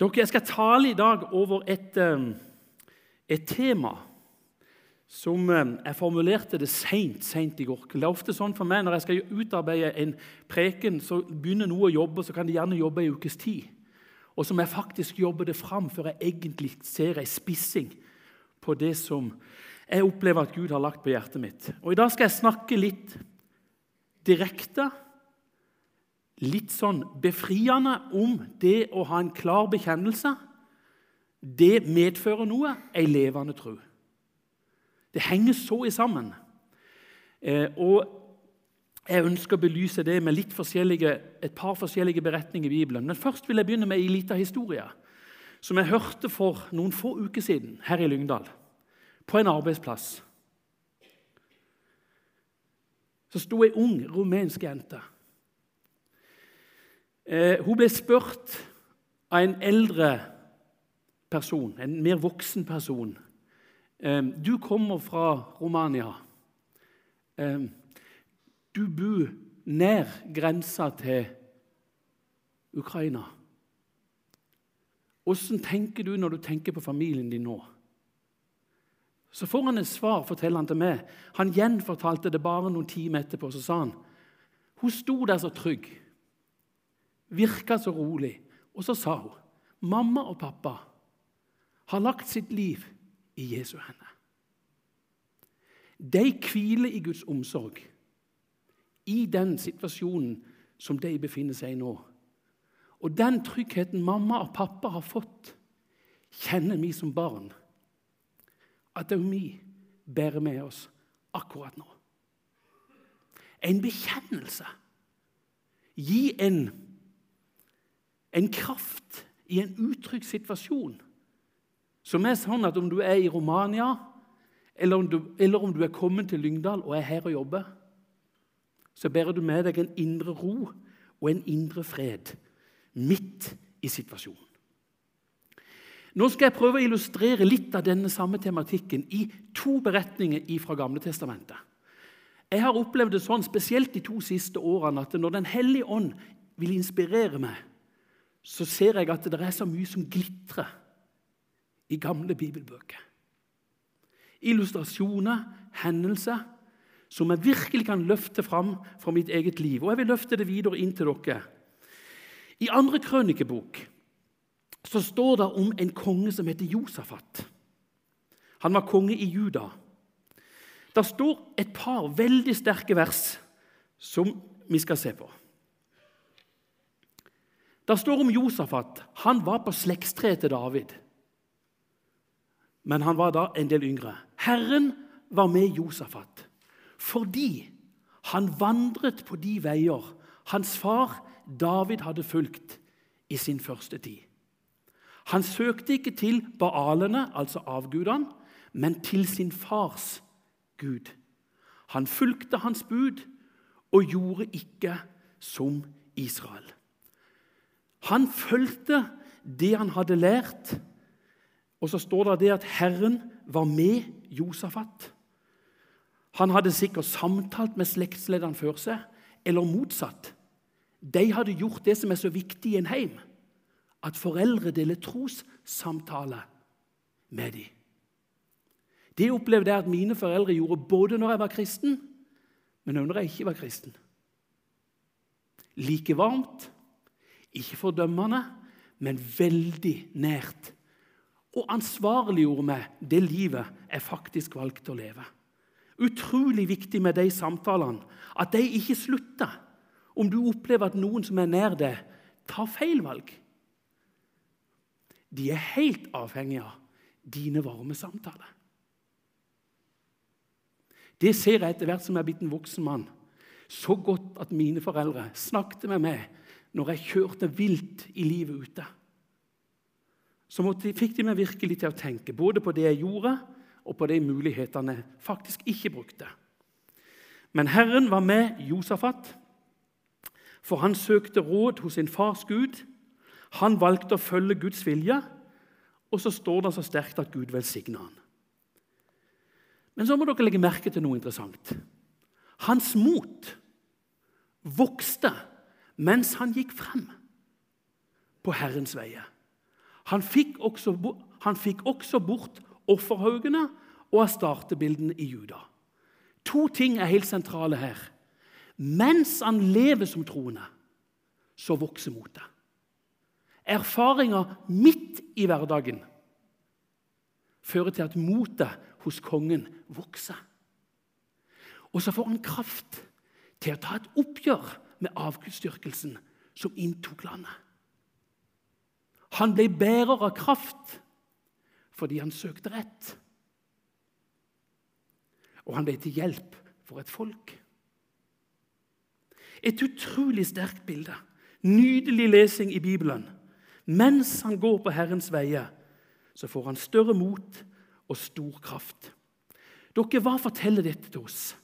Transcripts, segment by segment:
Dere, Jeg skal tale i dag over et, eh, et tema som eh, Jeg formulerte det seint, seint i går. Det er ofte sånn for meg Når jeg skal utarbeide en preken, så begynner noe å jobbe, så kan de gjerne jobbe en ukes tid. Og så må jeg faktisk jobbe det fram før jeg egentlig ser ei spissing på det som jeg opplever at Gud har lagt på hjertet mitt. Og I dag skal jeg snakke litt direkte litt sånn befriende om det å ha en klar bekjennelse. Det medfører noe, ei levende tro. Det henger så i sammen. Eh, og Jeg ønsker å belyse det med et par forskjellige beretninger i Bibelen. Men først vil jeg begynne med en liten historie som jeg hørte for noen få uker siden her i Lyngdal. På en arbeidsplass. Så sto ei ung rumensk jente Eh, hun ble spurt av en eldre person, en mer voksen person. Eh, du kommer fra Romania. Eh, du bor nær grensa til Ukraina. Åssen tenker du når du tenker på familien din nå? Så får han et svar, forteller han til meg. Han gjenfortalte det bare noen timer etterpå. Så sa han hun sto der så trygg virka så rolig. Og så sa hun mamma og pappa har lagt sitt liv i Jesu hender. De hviler i Guds omsorg i den situasjonen som de befinner seg i nå. Og den tryggheten mamma og pappa har fått, kjenner vi som barn. At det er vi bærer med oss akkurat nå. En bekjennelse. Gi en en kraft i en utrygg situasjon som er sånn at om du er i Romania, eller om du, eller om du er kommet til Lyngdal og er her og jobber, så bærer du med deg en indre ro og en indre fred midt i situasjonen. Nå skal jeg prøve å illustrere litt av denne samme tematikken i to beretninger fra Gamle Testamentet. Jeg har opplevd det sånn, spesielt de to siste årene, at når Den hellige ånd vil inspirere meg så ser jeg at det er så mye som glitrer i gamle bibelbøker. Illustrasjoner, hendelser, som jeg virkelig kan løfte fram fra mitt eget liv. Og jeg vil løfte det videre inn til dere. I andre krønikebok så står det om en konge som heter Josafat. Han var konge i Juda. Det står et par veldig sterke vers som vi skal se på. Det står om Josafat. Han var på slektstreet til David. Men han var da en del yngre. Herren var med Josafat fordi han vandret på de veier hans far David hadde fulgt i sin første tid. Han søkte ikke til baalene, altså avgudene, men til sin fars Gud. Han fulgte hans bud og gjorde ikke som Israel. Han fulgte det han hadde lært. Og så står det det at Herren var med Josafat. Han hadde sikkert samtalt med slektslederen før seg, eller motsatt. De hadde gjort det som er så viktig i en heim, at foreldre deler trossamtale med dem. Det opplevde jeg at mine foreldre gjorde både når jeg var kristen, men når jeg ikke var kristen. Like varmt ikke fordømmende, men veldig nært. Og ansvarliggjorde meg det livet jeg faktisk valgte å leve. Utrolig viktig med de samtalene, at de ikke slutter om du opplever at noen som er nær deg, tar feil valg. De er helt avhengige av dine varme samtaler. Det ser jeg etter hvert som jeg er blitt en voksen mann. Så godt at mine foreldre snakket med meg når jeg kjørte vilt i livet ute, så fikk de meg virkelig til å tenke både på det jeg gjorde, og på de mulighetene jeg faktisk ikke brukte. Men Herren var med Josafat, for han søkte råd hos sin fars Gud. Han valgte å følge Guds vilje, og så står det så sterkt at Gud velsigna han. Men så må dere legge merke til noe interessant. Hans mot vokste mens han gikk frem på Herrens veier. Han fikk også, han fikk også bort offerhaugene og astartebildene i Juda. To ting er helt sentrale her. Mens han lever som troende, så vokser motet. Erfaringer midt i hverdagen fører til at motet hos kongen vokser. Og så får han kraft til å ta et oppgjør med avgudsdyrkelsen som inntok landet. Han ble bærer av kraft fordi han søkte rett. Og han ble til hjelp for et folk. Et utrolig sterkt bilde. Nydelig lesing i Bibelen. Mens han går på Herrens veier, så får han større mot og stor kraft. Dere, hva forteller dette til oss?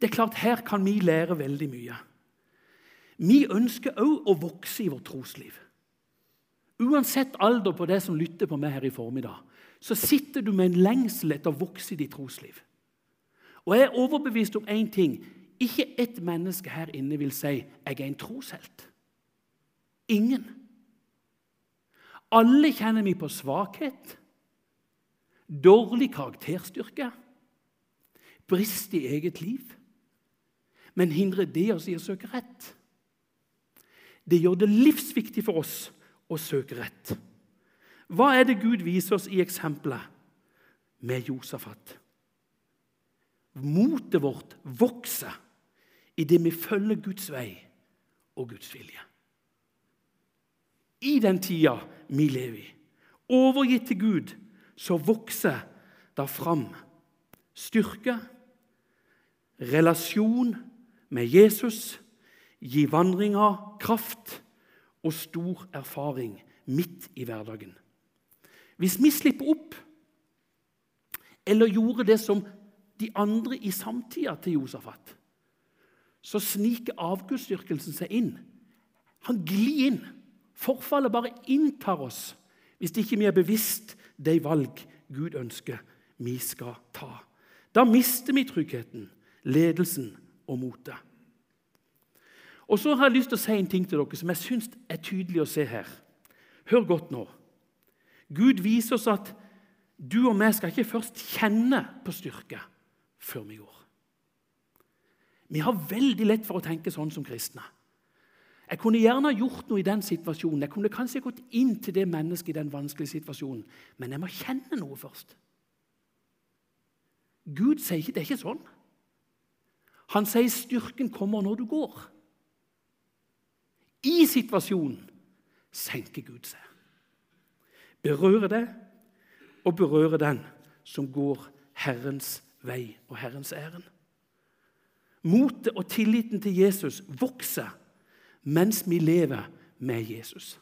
Det er klart, Her kan vi lære veldig mye. Vi ønsker òg å vokse i vårt trosliv. Uansett alder på det som lytter på meg her i formiddag, så sitter du med en lengsel etter å vokse i ditt trosliv. Og jeg er overbevist om én ting. Ikke ett menneske her inne vil si 'jeg er en troshelt'. Ingen. Alle kjenner vi på svakhet, dårlig karakterstyrke, brist i eget liv. Men hindrer det oss i å søke rett? Det gjør det livsviktig for oss å søke rett. Hva er det Gud viser oss i eksempelet med Josafat? Motet vårt vokser idet vi følger Guds vei og Guds vilje. I den tida vi lever i, overgitt til Gud, så vokser det fram styrke, relasjon med Jesus, gi vandringa kraft og stor erfaring midt i hverdagen. Hvis vi slipper opp eller gjorde det som de andre i samtida til Josafat, så sniker avgudsdyrkelsen seg inn. Han glir inn. Forfallet bare inntar oss hvis ikke vi er bevisst de valg Gud ønsker vi skal ta. Da mister vi tryggheten, ledelsen og motet. Og så har jeg lyst til å si en ting til dere som jeg syns er tydelig å se her. Hør godt nå. Gud viser oss at du og vi skal ikke først kjenne på styrke før vi går. Vi har veldig lett for å tenke sånn som kristne. Jeg kunne gjerne gjort noe i den situasjonen. Jeg kunne kanskje gått inn til det mennesket i den vanskelige situasjonen, men jeg må kjenne noe først. Gud sier ikke det er ikke sånn. Han sier styrken kommer når du går. I situasjonen senker Gud seg. Berører det og berører den som går Herrens vei og Herrens ærend. Motet og tilliten til Jesus vokser mens vi lever med Jesus.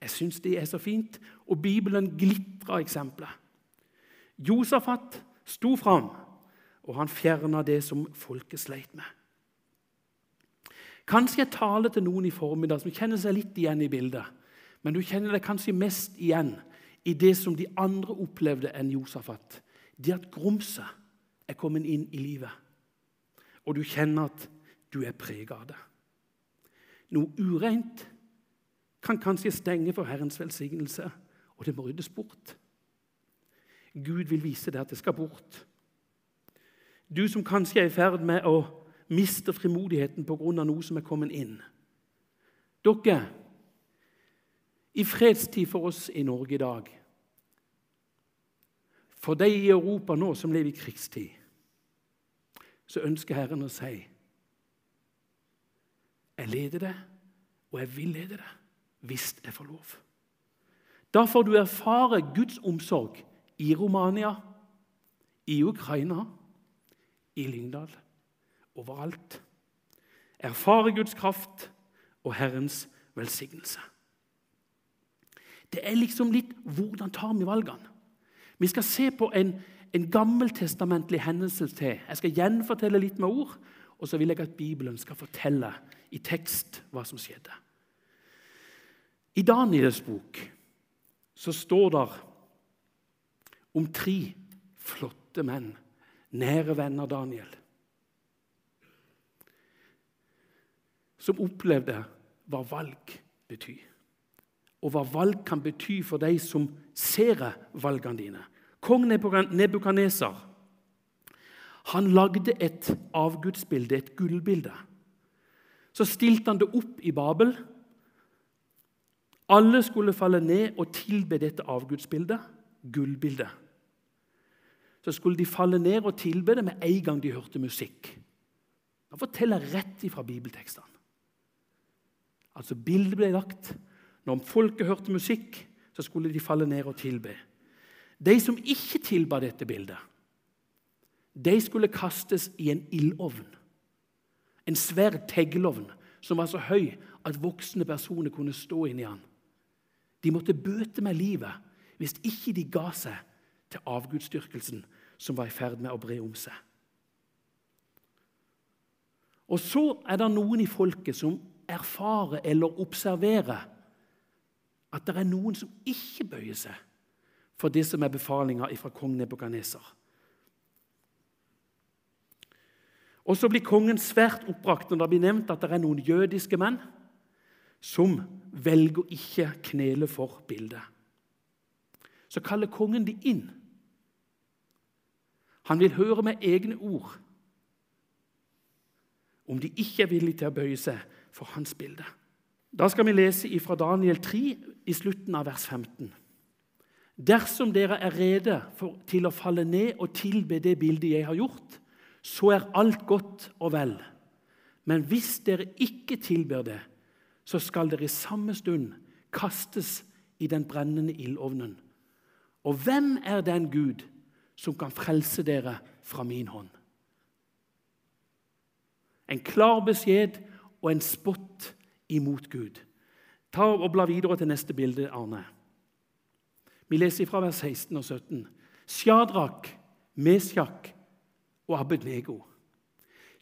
Jeg syns det er så fint, og Bibelen glitrer eksempler. Josafat sto fram, og han fjerna det som folket sleit med. Kanskje jeg taler til noen i formiddag som kjenner seg litt igjen i bildet. Men du kjenner deg kanskje mest igjen i det som de andre opplevde enn Josafat. Det at grumset er kommet inn i livet og du kjenner at du er preget av det. Noe ureint kan kanskje stenge for Herrens velsignelse, og det må ryddes bort. Gud vil vise deg at det skal bort. Du som kanskje er i ferd med å miste frimodigheten pga. noe som er kommet inn. Dere, i fredstid for oss i Norge i dag For de i Europa nå som lever i krigstid så ønsker Herren å si Jeg leder det, og jeg vil lede det, hvis jeg får lov. Da får du erfare Guds omsorg i Romania, i Ukraina, i Lyngdal, overalt. Erfare Guds kraft og Herrens velsignelse. Det er liksom litt hvordan tar vi valgene? Vi skal se på en en gammeltestamentlig hendelse til. Jeg skal gjenfortelle litt med ord, og så vil jeg at Bibelen skal fortelle i tekst hva som skjedde. I Daniels bok så står det om tre flotte menn, nære venner Daniel, som opplevde hva valg betyr. og hva valg kan bety for de som ser valgene dine. Kong Nebukaneser han lagde et avgudsbilde, et gullbilde. Så stilte han det opp i Babel. Alle skulle falle ned og tilbe dette avgudsbildet, gullbildet. Så skulle de falle ned og tilbe det med en gang de hørte musikk. Han forteller rett ifra bibeltekstene. Altså Bildet ble lagt. Når folket hørte musikk, så skulle de falle ned og tilbe. De som ikke tilba dette bildet, de skulle kastes i en ildovn. En svær teglovn som var så høy at voksne personer kunne stå inni den. De måtte bøte med livet hvis ikke de ga seg til avgudsdyrkelsen som var i ferd med å bre om seg. Og så er det noen i folket som erfarer eller observerer at det er noen som ikke bøyer seg for det som er befalinga fra kong Nebukaneser. Og så blir kongen svært oppbrakt når det blir nevnt at det er noen jødiske menn som velger å ikke knele for bildet. Så kaller kongen de inn. Han vil høre med egne ord om de ikke er villige til å bøye seg for hans bilde. Da skal vi lese fra Daniel 3 i slutten av vers 15. Dersom dere er rede for, til å falle ned og tilbe det bildet jeg har gjort, så er alt godt og vel. Men hvis dere ikke tilber det, så skal dere i samme stund kastes i den brennende ildovnen. Og hvem er den Gud som kan frelse dere fra min hånd? En klar beskjed og en spott imot Gud. Ta og Bla videre til neste bilde, Arne. Vi leser fra vers 16 og 17. Sjadrak, Mesjak og Abednego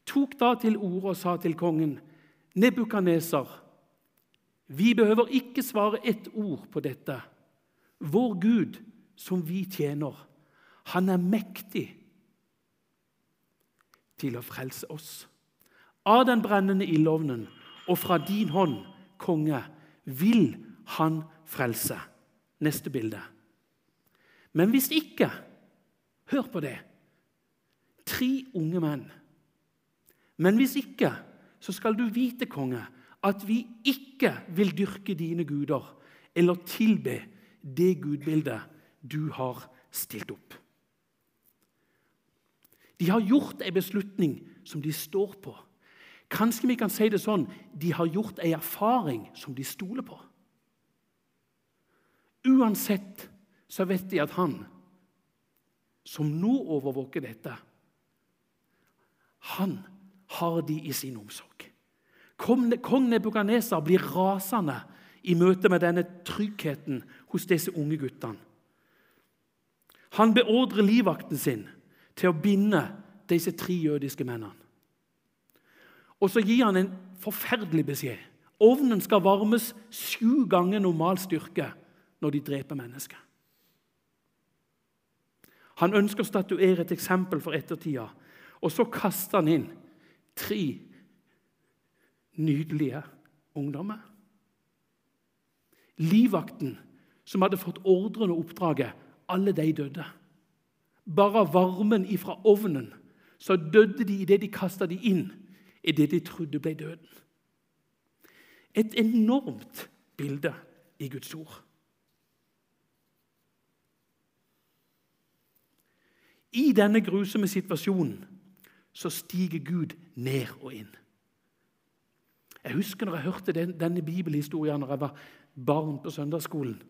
tok da til orde og sa til kongen, Nebukaneser, vi behøver ikke svare ett ord på dette. Vår Gud, som vi tjener, han er mektig til å frelse oss av den brennende ildovnen, og fra din hånd, konge, vil han frelse. Neste bilde. Men hvis ikke Hør på det. Tre unge menn. Men hvis ikke, så skal du vite, konge, at vi ikke vil dyrke dine guder eller tilbe det gudbildet du har stilt opp. De har gjort en beslutning som de står på. Kanskje vi kan si det sånn de har gjort en erfaring som de stoler på. Uansett så vet de at han som nå overvåker dette, han har de i sin omsorg. Kong Nebukaneser blir rasende i møte med denne tryggheten hos disse unge guttene. Han beordrer livvakten sin til å binde disse tre jødiske mennene. Og så gir han en forferdelig beskjed. Ovnen skal varmes sju ganger normal styrke når de dreper mennesker. Han ønsker å statuere et eksempel for ettertida. Og så kaster han inn tre nydelige ungdommer. Livvakten, som hadde fått ordren og oppdraget, alle de døde. Bare varmen ifra ovnen så døde de idet de kasta de inn i det de trodde ble døden. Et enormt bilde i Guds ord. I denne grusomme situasjonen så stiger Gud ned og inn. Jeg husker når jeg hørte den, denne bibelhistorien når jeg var barn på søndagsskolen.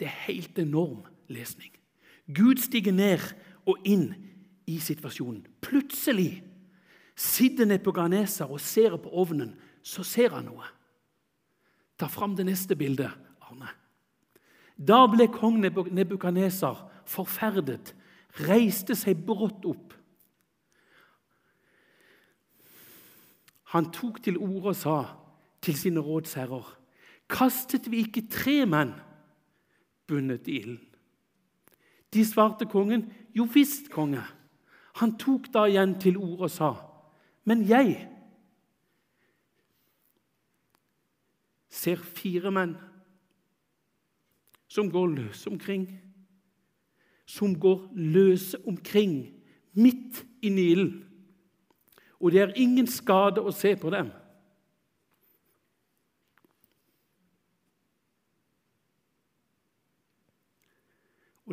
Det er helt enorm lesning. Gud stiger ned og inn i situasjonen. Plutselig sitter Nepoganeser og ser på ovnen, så ser han noe. Ta fram det neste bildet, Arne. Da ble kong Nebukaneser forferdet, reiste seg brått opp. Han tok til orde og sa til sine rådsherrer.: Kastet vi ikke tre menn bundet i ilden? De svarte kongen, jo visst, konge. Han tok da igjen til orde og sa:" Men jeg ser fire menn som går løse omkring. Som går løse omkring midt i Nilen. Og det er ingen skade å se på dem.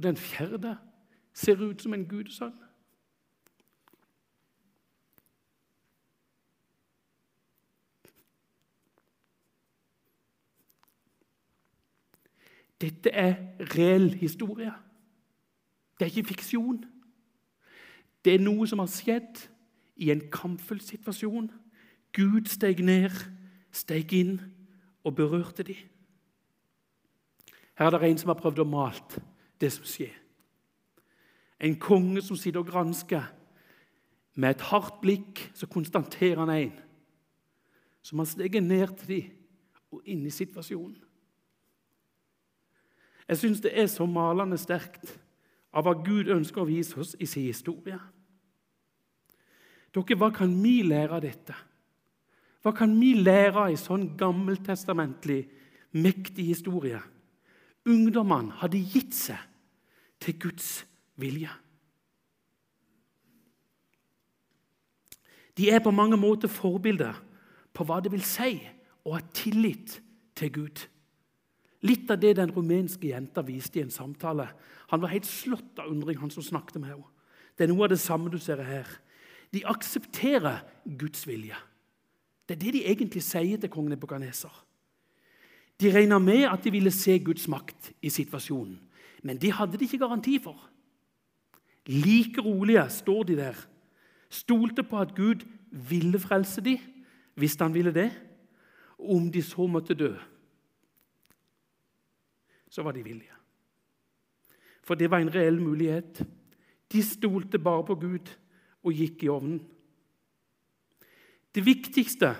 Og den fjerde ser ut som en gudesønn. Dette er reell historie. Det er ikke fiksjon. Det er noe som har skjedd i en kampfull situasjon. Gud steg ned, steg inn og berørte dem. Her er det en som har prøvd å male det som skjer. En konge som sitter og gransker. Med et hardt blikk så konstaterer han en som han steger ned til dem og inn i situasjonen. Jeg syns det er så malende sterkt av hva Gud ønsker å vise oss i sin historie. Dere, Hva kan vi lære av dette? Hva kan vi lære av en sånn gammeltestamentlig, mektig historie? Ungdommene hadde gitt seg til Guds vilje. De er på mange måter forbilder på hva det vil si å ha tillit til Gud. Litt av det den rumenske jenta viste i en samtale. Han var helt slått av undring, han som snakket med henne. Det er noe av det samme du ser her. De aksepterer Guds vilje. Det er det de egentlig sier til kongen Nebukadneser. De regna med at de ville se Guds makt i situasjonen, men det hadde de ikke garanti for. Like rolige står de der, stolte på at Gud ville frelse dem hvis han ville det, om de så måtte dø så var de villige. For det var en reell mulighet. De stolte bare på Gud og gikk i ovnen. Det viktigste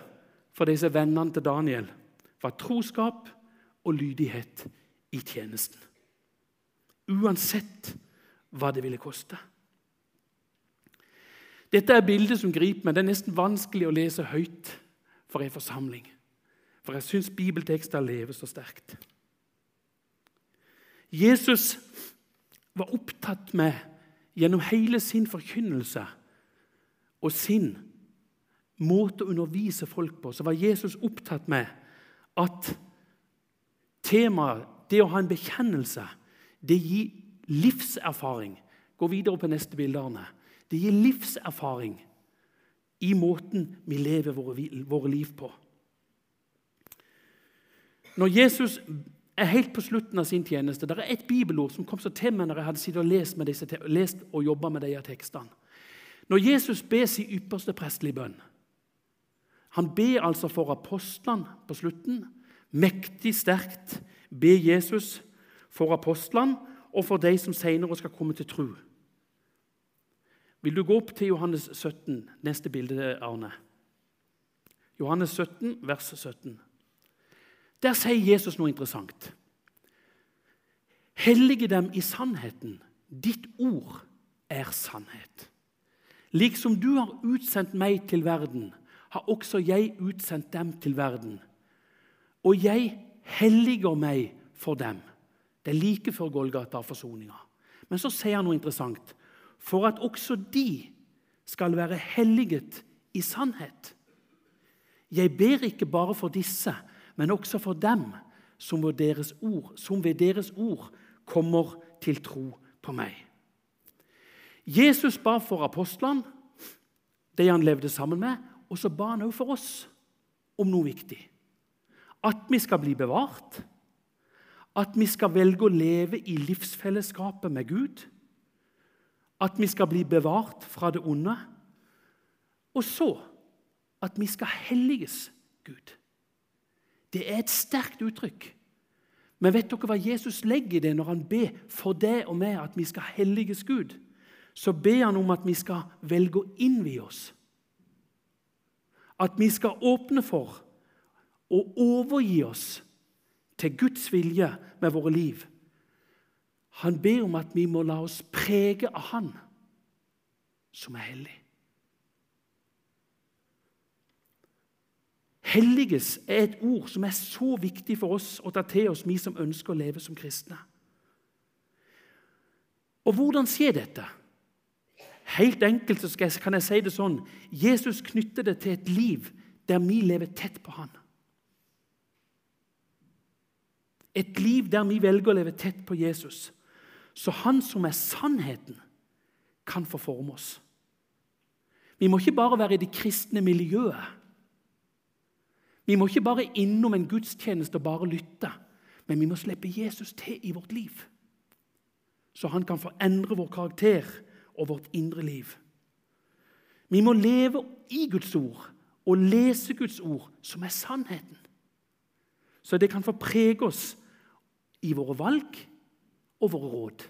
for disse vennene til Daniel var troskap og lydighet i tjenesten. Uansett hva det ville koste. Dette er bildet som griper meg. Det er nesten vanskelig å lese høyt for en forsamling. For jeg syns bibeltekster lever så sterkt. Jesus var opptatt med gjennom hele sin forkynnelse og sin måte å undervise folk på, så var Jesus opptatt med at temaet, det å ha en bekjennelse, det gir livserfaring. Gå videre på neste bilde. Arne. Det gir livserfaring i måten vi lever våre, våre liv på. Når Jesus er helt på slutten av sin tjeneste. Det er et bibelord som kom så til meg når jeg hadde sittet og lest, med disse, lest og jobba med disse tekstene. Når Jesus ber sin ypperste prestelige bønn Han ber altså for apostlene på slutten. Mektig sterkt ber Jesus for apostlene og for de som senere skal komme til tro. Vil du gå opp til Johannes 17, neste bilde, Arne? Johannes 17, vers 17. Der sier Jesus noe interessant. Hellige dem i sannheten. Ditt ord er sannhet. Liksom du har utsendt meg til verden, har også jeg utsendt dem til verden. Og jeg helliger meg for dem. Det er like før Golgata og forsoninga. Men så sier han noe interessant. For at også de skal være helliget i sannhet. Jeg ber ikke bare for disse, men også for dem som ved deres ord, ved deres ord kommer til tro på meg. Jesus ba for apostlene, de han levde sammen med, og så ba han også for oss om noe viktig. At vi skal bli bevart, at vi skal velge å leve i livsfellesskapet med Gud, at vi skal bli bevart fra det onde, og så at vi skal helliges Gud. Det er et sterkt uttrykk. Men vet dere hva Jesus legger i det når han ber for deg og meg at vi skal helliges Gud? Så ber han om at vi skal velge å innvie oss. At vi skal åpne for å overgi oss til Guds vilje med våre liv. Han ber om at vi må la oss prege av Han som er hellig. Helliges er et ord som er så viktig for oss å ta til oss, vi som ønsker å leve som kristne. Og hvordan skjer dette? Helt enkelt så kan jeg si det sånn Jesus knytter det til et liv der vi lever tett på Han. Et liv der vi velger å leve tett på Jesus. Så Han som er sannheten, kan få forme oss. Vi må ikke bare være i det kristne miljøet. Vi må ikke bare innom en gudstjeneste og bare lytte, men vi må slippe Jesus til i vårt liv. Så han kan forandre vår karakter og vårt indre liv. Vi må leve i Guds ord og lese Guds ord, som er sannheten. Så det kan få prege oss i våre valg og våre råd.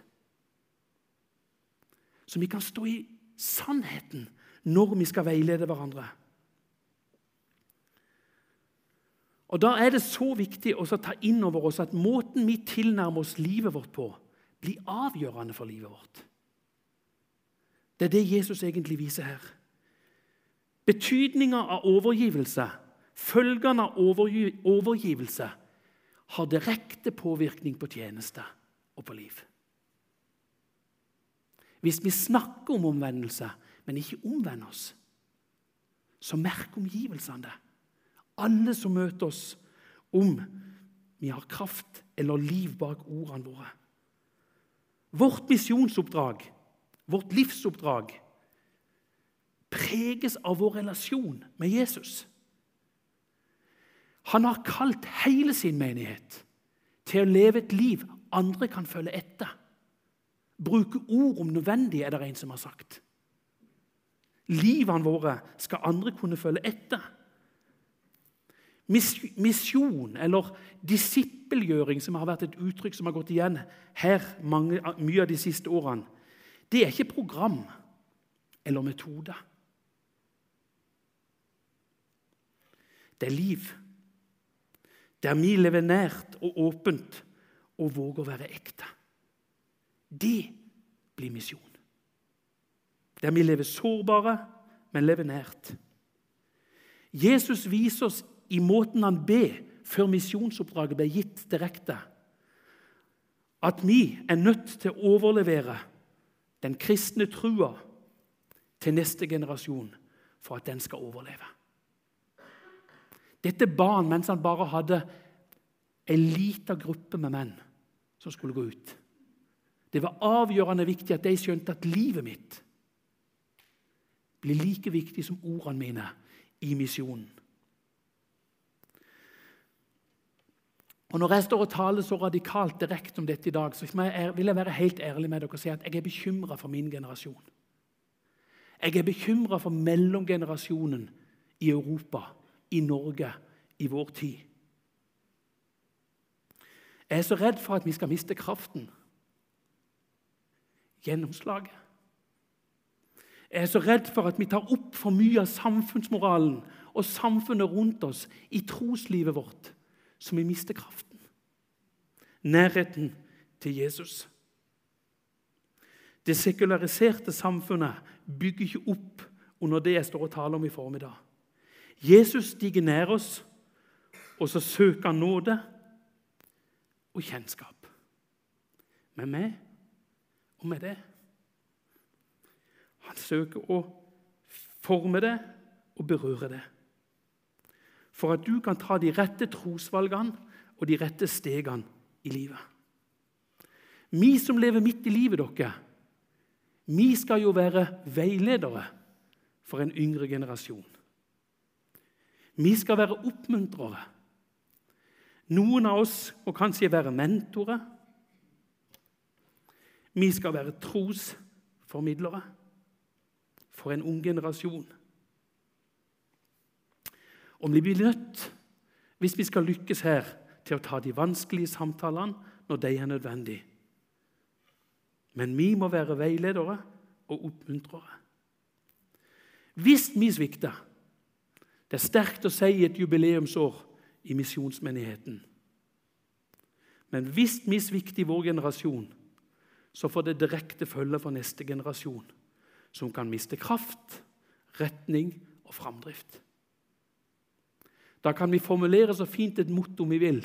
Så vi kan stå i sannheten når vi skal veilede hverandre. Og Da er det så viktig å ta inn over oss at måten vi tilnærmer oss livet vårt på, blir avgjørende for livet vårt. Det er det Jesus egentlig viser her. Betydninga av overgivelse, følgene av overgivelse, har direkte påvirkning på tjeneste og på liv. Hvis vi snakker om omvendelse, men ikke omvender oss, så merker omgivelsene det. Alle som møter oss, om vi har kraft eller liv bak ordene våre. Vårt misjonsoppdrag, vårt livsoppdrag, preges av vår relasjon med Jesus. Han har kalt hele sin menighet til å leve et liv andre kan følge etter. Bruke ord om nødvendig, er det en som har sagt. Livene våre skal andre kunne følge etter. Misjon, eller disippelgjøring, som har vært et uttrykk som har gått igjen her mange, mye av de siste årene, det er ikke program eller metode. Det er liv. Der vi lever nært og åpent og våger å være ekte. Det blir misjon. Der vi lever sårbare, men lever nært. Jesus viser oss i måten han ber før misjonsoppdraget ble gitt direkte, at vi er nødt til å overlevere den kristne trua til neste generasjon for at den skal overleve. Dette ba han mens han bare hadde en liten gruppe med menn som skulle gå ut. Det var avgjørende viktig at de skjønte at livet mitt blir like viktig som ordene mine i misjonen. Og Når jeg står og taler så radikalt direkte om dette i dag, så vil jeg være helt ærlig med dere og si at jeg er bekymra for min generasjon. Jeg er bekymra for mellomgenerasjonen i Europa, i Norge, i vår tid. Jeg er så redd for at vi skal miste kraften, gjennomslaget. Jeg er så redd for at vi tar opp for mye av samfunnsmoralen og samfunnet rundt oss i troslivet vårt, så vi mister kraften. Nærheten til Jesus. Det sekulariserte samfunnet bygger ikke opp under det jeg står og taler om i formiddag. Jesus stiger nær oss, og så søker han nåde og kjennskap. Med meg og med det. Han søker å forme det og berøre det. For at du kan ta de rette trosvalgene og de rette stegene i livet. Vi som lever midt i livet dere, vi skal jo være veiledere for en yngre generasjon. Vi skal være oppmuntrere. Noen av oss må kanskje være mentorer. Vi skal være trosformidlere for en ung generasjon. Om vi blir nødt, hvis vi skal lykkes her, til å ta de vanskelige samtalene når de er nødvendige. Men vi må være veiledere og oppmuntrere. Hvis vi svikter Det er sterkt å si i et jubileumsår i misjonsmenigheten. Men hvis vi svikter i vår generasjon, så får det direkte følge for neste generasjon, som kan miste kraft, retning og framdrift. Da kan vi formulere så fint et motto vi vil.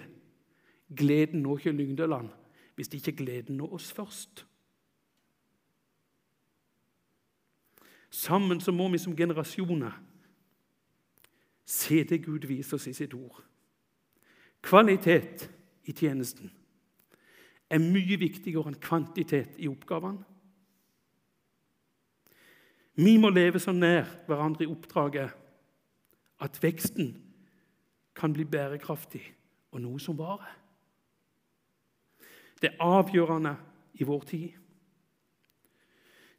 Gleden når ikke Lyngdøland hvis ikke gleden når oss først. Sammen så må vi som generasjoner se det Gud viser oss i sitt ord. Kvalitet i tjenesten er mye viktigere enn kvantitet i oppgavene. Vi må leve så nær hverandre i oppdraget at veksten kan bli bærekraftig og noe som varer. Det er avgjørende i vår tid.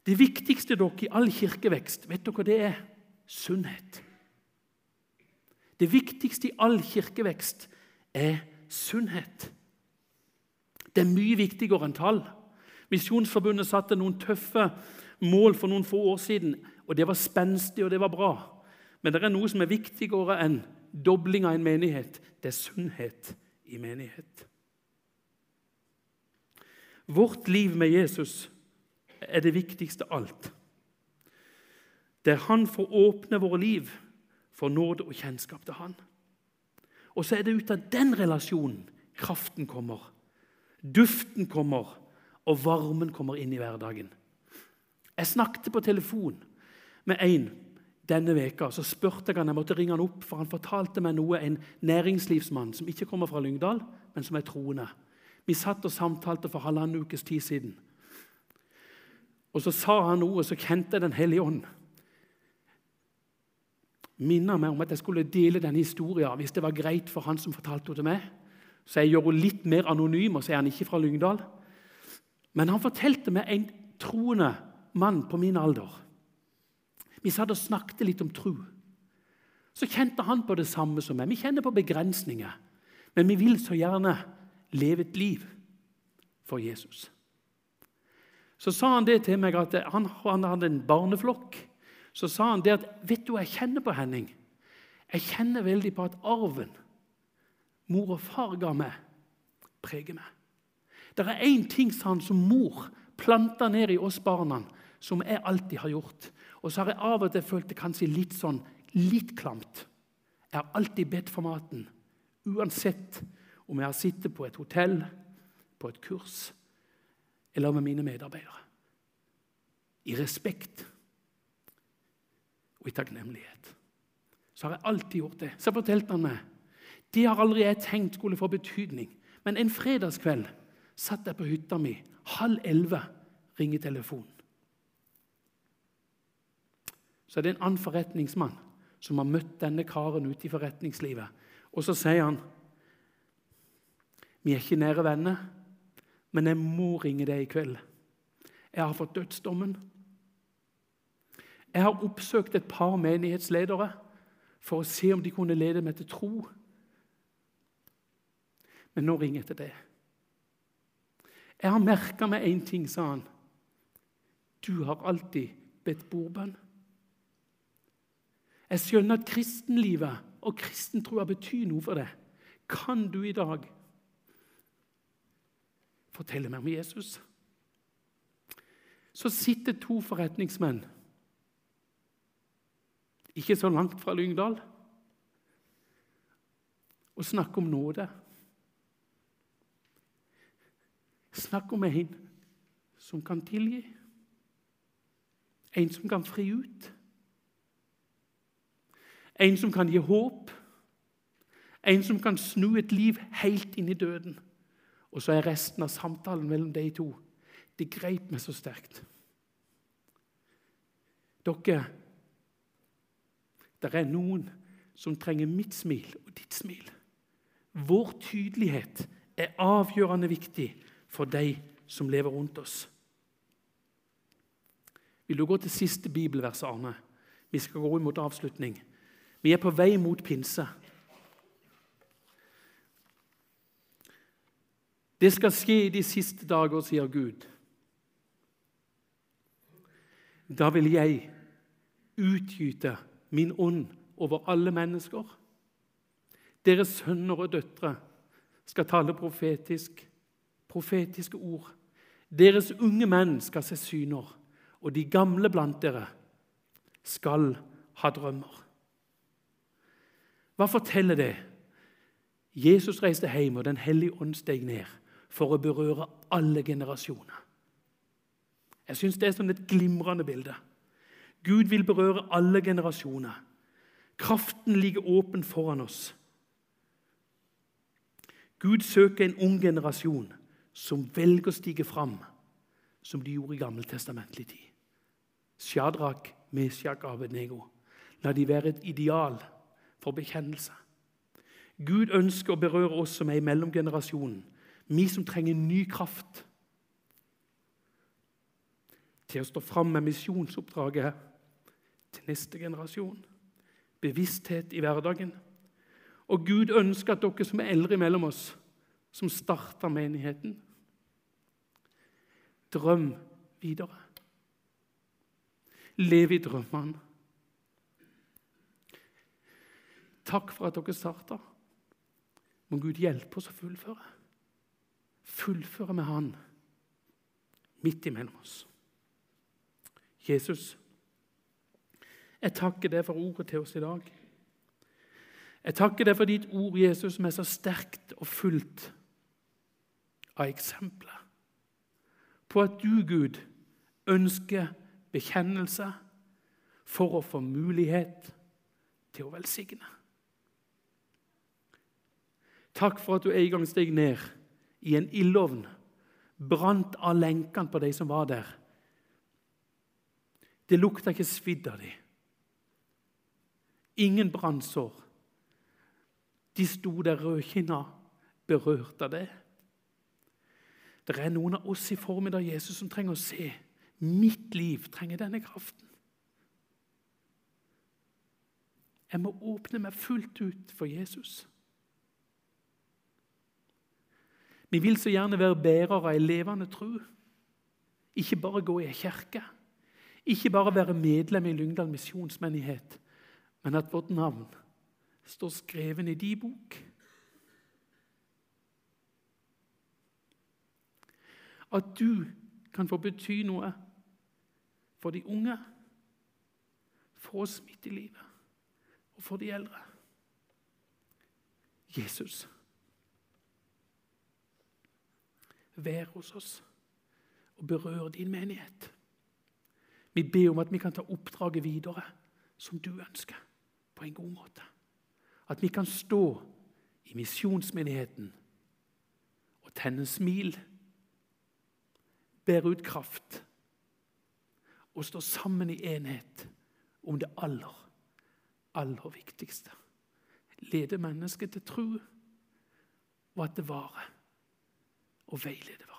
Det viktigste dere i all kirkevekst, vet dere hva det er? Sunnhet. Det viktigste i all kirkevekst er sunnhet. Det er mye viktigere enn tall. Misjonsforbundet satte noen tøffe mål for noen få år siden, og det var spenstig og det var bra. Men det er noe som er viktigere enn dobling av en menighet. Det er sunnhet i menighet. Vårt liv med Jesus er det viktigste av alt. Der Han får åpne våre liv for nåde og kjennskap til Han. Og så er det ut av den relasjonen kraften kommer, duften kommer, og varmen kommer inn i hverdagen. Jeg snakket på telefon med en denne veka, Så spurte jeg han, jeg måtte ringe han opp, for han fortalte meg noe, en næringslivsmann som ikke kommer fra Lyngdal, men som er troende. Vi satt og samtalte for halvannen ukes tid siden. Og Så sa han noe, så kjente jeg Den hellige ånd minner meg om at jeg skulle dele denne historien hvis det var greit for han som fortalte henne til meg. Så jeg gjør henne litt mer anonym, og så er han ikke fra Lyngdal. Men han fortalte meg en troende mann på min alder. Vi satt og snakket litt om tro. Så kjente han på det samme som meg. Vi kjenner på begrensninger. Men vi vil så gjerne leve et liv for Jesus. Så sa han det til meg at han, han hadde en barneflokk så sa han det at Vet du hva jeg kjenner på, Henning? Jeg kjenner veldig på at arven mor og far ga meg, preger meg. Det er én ting sa han, som mor planta ned i oss barna, som jeg alltid har gjort. Og så har jeg av og til følt det kanskje litt sånn, litt klamt. Jeg har alltid bedt for maten, uansett om jeg har sittet på et hotell, på et kurs eller med mine medarbeidere. I respekt og i takknemlighet. Så har jeg alltid gjort det. Så fortalte han meg det har aldri jeg tenkt skulle få betydning. Men en fredagskveld satt jeg på hytta mi. Halv elleve ringer telefonen. Så det er det en annen forretningsmann som har møtt denne karen ute i forretningslivet. Og så sier han Vi er ikke nære venner, men jeg må ringe deg i kveld. Jeg har fått dødsdommen. Jeg har oppsøkt et par menighetsledere for å se om de kunne lede meg til tro. Men nå ringer jeg til deg. Jeg har merka meg én ting, sa han. Du har alltid bedt bordbønn. Jeg skjønner at kristenlivet og kristentroa betyr noe for deg. Kan du i dag fortelle meg om Jesus? Så sitter to forretningsmenn ikke så langt fra Lyngdal, og snakke om nåde. Snakk om en som kan tilgi. En som kan fri ut. En som kan gi håp. En som kan snu et liv helt inn i døden. Og så er resten av samtalen mellom de to Det grep meg så sterkt. Dere det er noen som trenger mitt smil og ditt smil. Vår tydelighet er avgjørende viktig for de som lever rundt oss. Vil du gå til siste bibelvers, Arne? Vi skal gå imot avslutning. Vi er på vei mot pinse. Det skal skje i de siste dager, sier Gud. Da vil jeg utgyte min ånd over alle mennesker. Deres sønner og døtre skal tale profetisk, profetiske ord. Deres unge menn skal se syner, og de gamle blant dere skal ha drømmer. Hva forteller det? Jesus reiste hjem, og Den hellige ånd steg ned for å berøre alle generasjoner. Jeg syns det er sånn et glimrende bilde. Gud vil berøre alle generasjoner. Kraften ligger åpen foran oss. Gud søker en ung generasjon som velger å stige fram, som de gjorde i gammeltestamentlig tid. Shadrach, Meshach, Abednego. La de være et ideal for bekjennelse. Gud ønsker å berøre oss som er i mellomgenerasjonen, vi som trenger ny kraft til å stå fram med misjonsoppdraget til neste generasjon. Bevissthet i hverdagen. Og Gud ønsker at dere som er eldre mellom oss, som starter menigheten, drøm videre. Lev i drømmene. Takk for at dere starta. Må Gud hjelpe oss å fullføre. Fullføre med Han midt imellom oss. Jesus, jeg takker deg for ordet til oss i dag. Jeg takker deg for ditt ord, Jesus, som er så sterkt og fullt av eksempler på at du, Gud, ønsker bekjennelse for å få mulighet til å velsigne. Takk for at du en gang steg ned i en ildovn, brant av lenkene på de som var der. Det lukta ikke svidd av dem. Ingen brannsår. De sto der rødkinna, berørt av det. Det er noen av oss i formiddag Jesus, som trenger å se. Mitt liv trenger denne kraften. Jeg må åpne meg fullt ut for Jesus. Vi vil så gjerne være bærere av levende tro. Ikke bare gå i ei kirke. Ikke bare være medlem i Lyngdal misjonsmenighet, men at vårt navn står skreven i de bok. At du kan få bety noe for de unge, for oss midt i livet og for de eldre. Jesus. vær hos oss og berør din menighet. Vi ber om at vi kan ta oppdraget videre som du ønsker, på en god måte. At vi kan stå i misjonsmenigheten og tenne smil, bære ut kraft og stå sammen i enhet om det aller, aller viktigste. Lede mennesket til tro, og at det varer og veilede hverandre.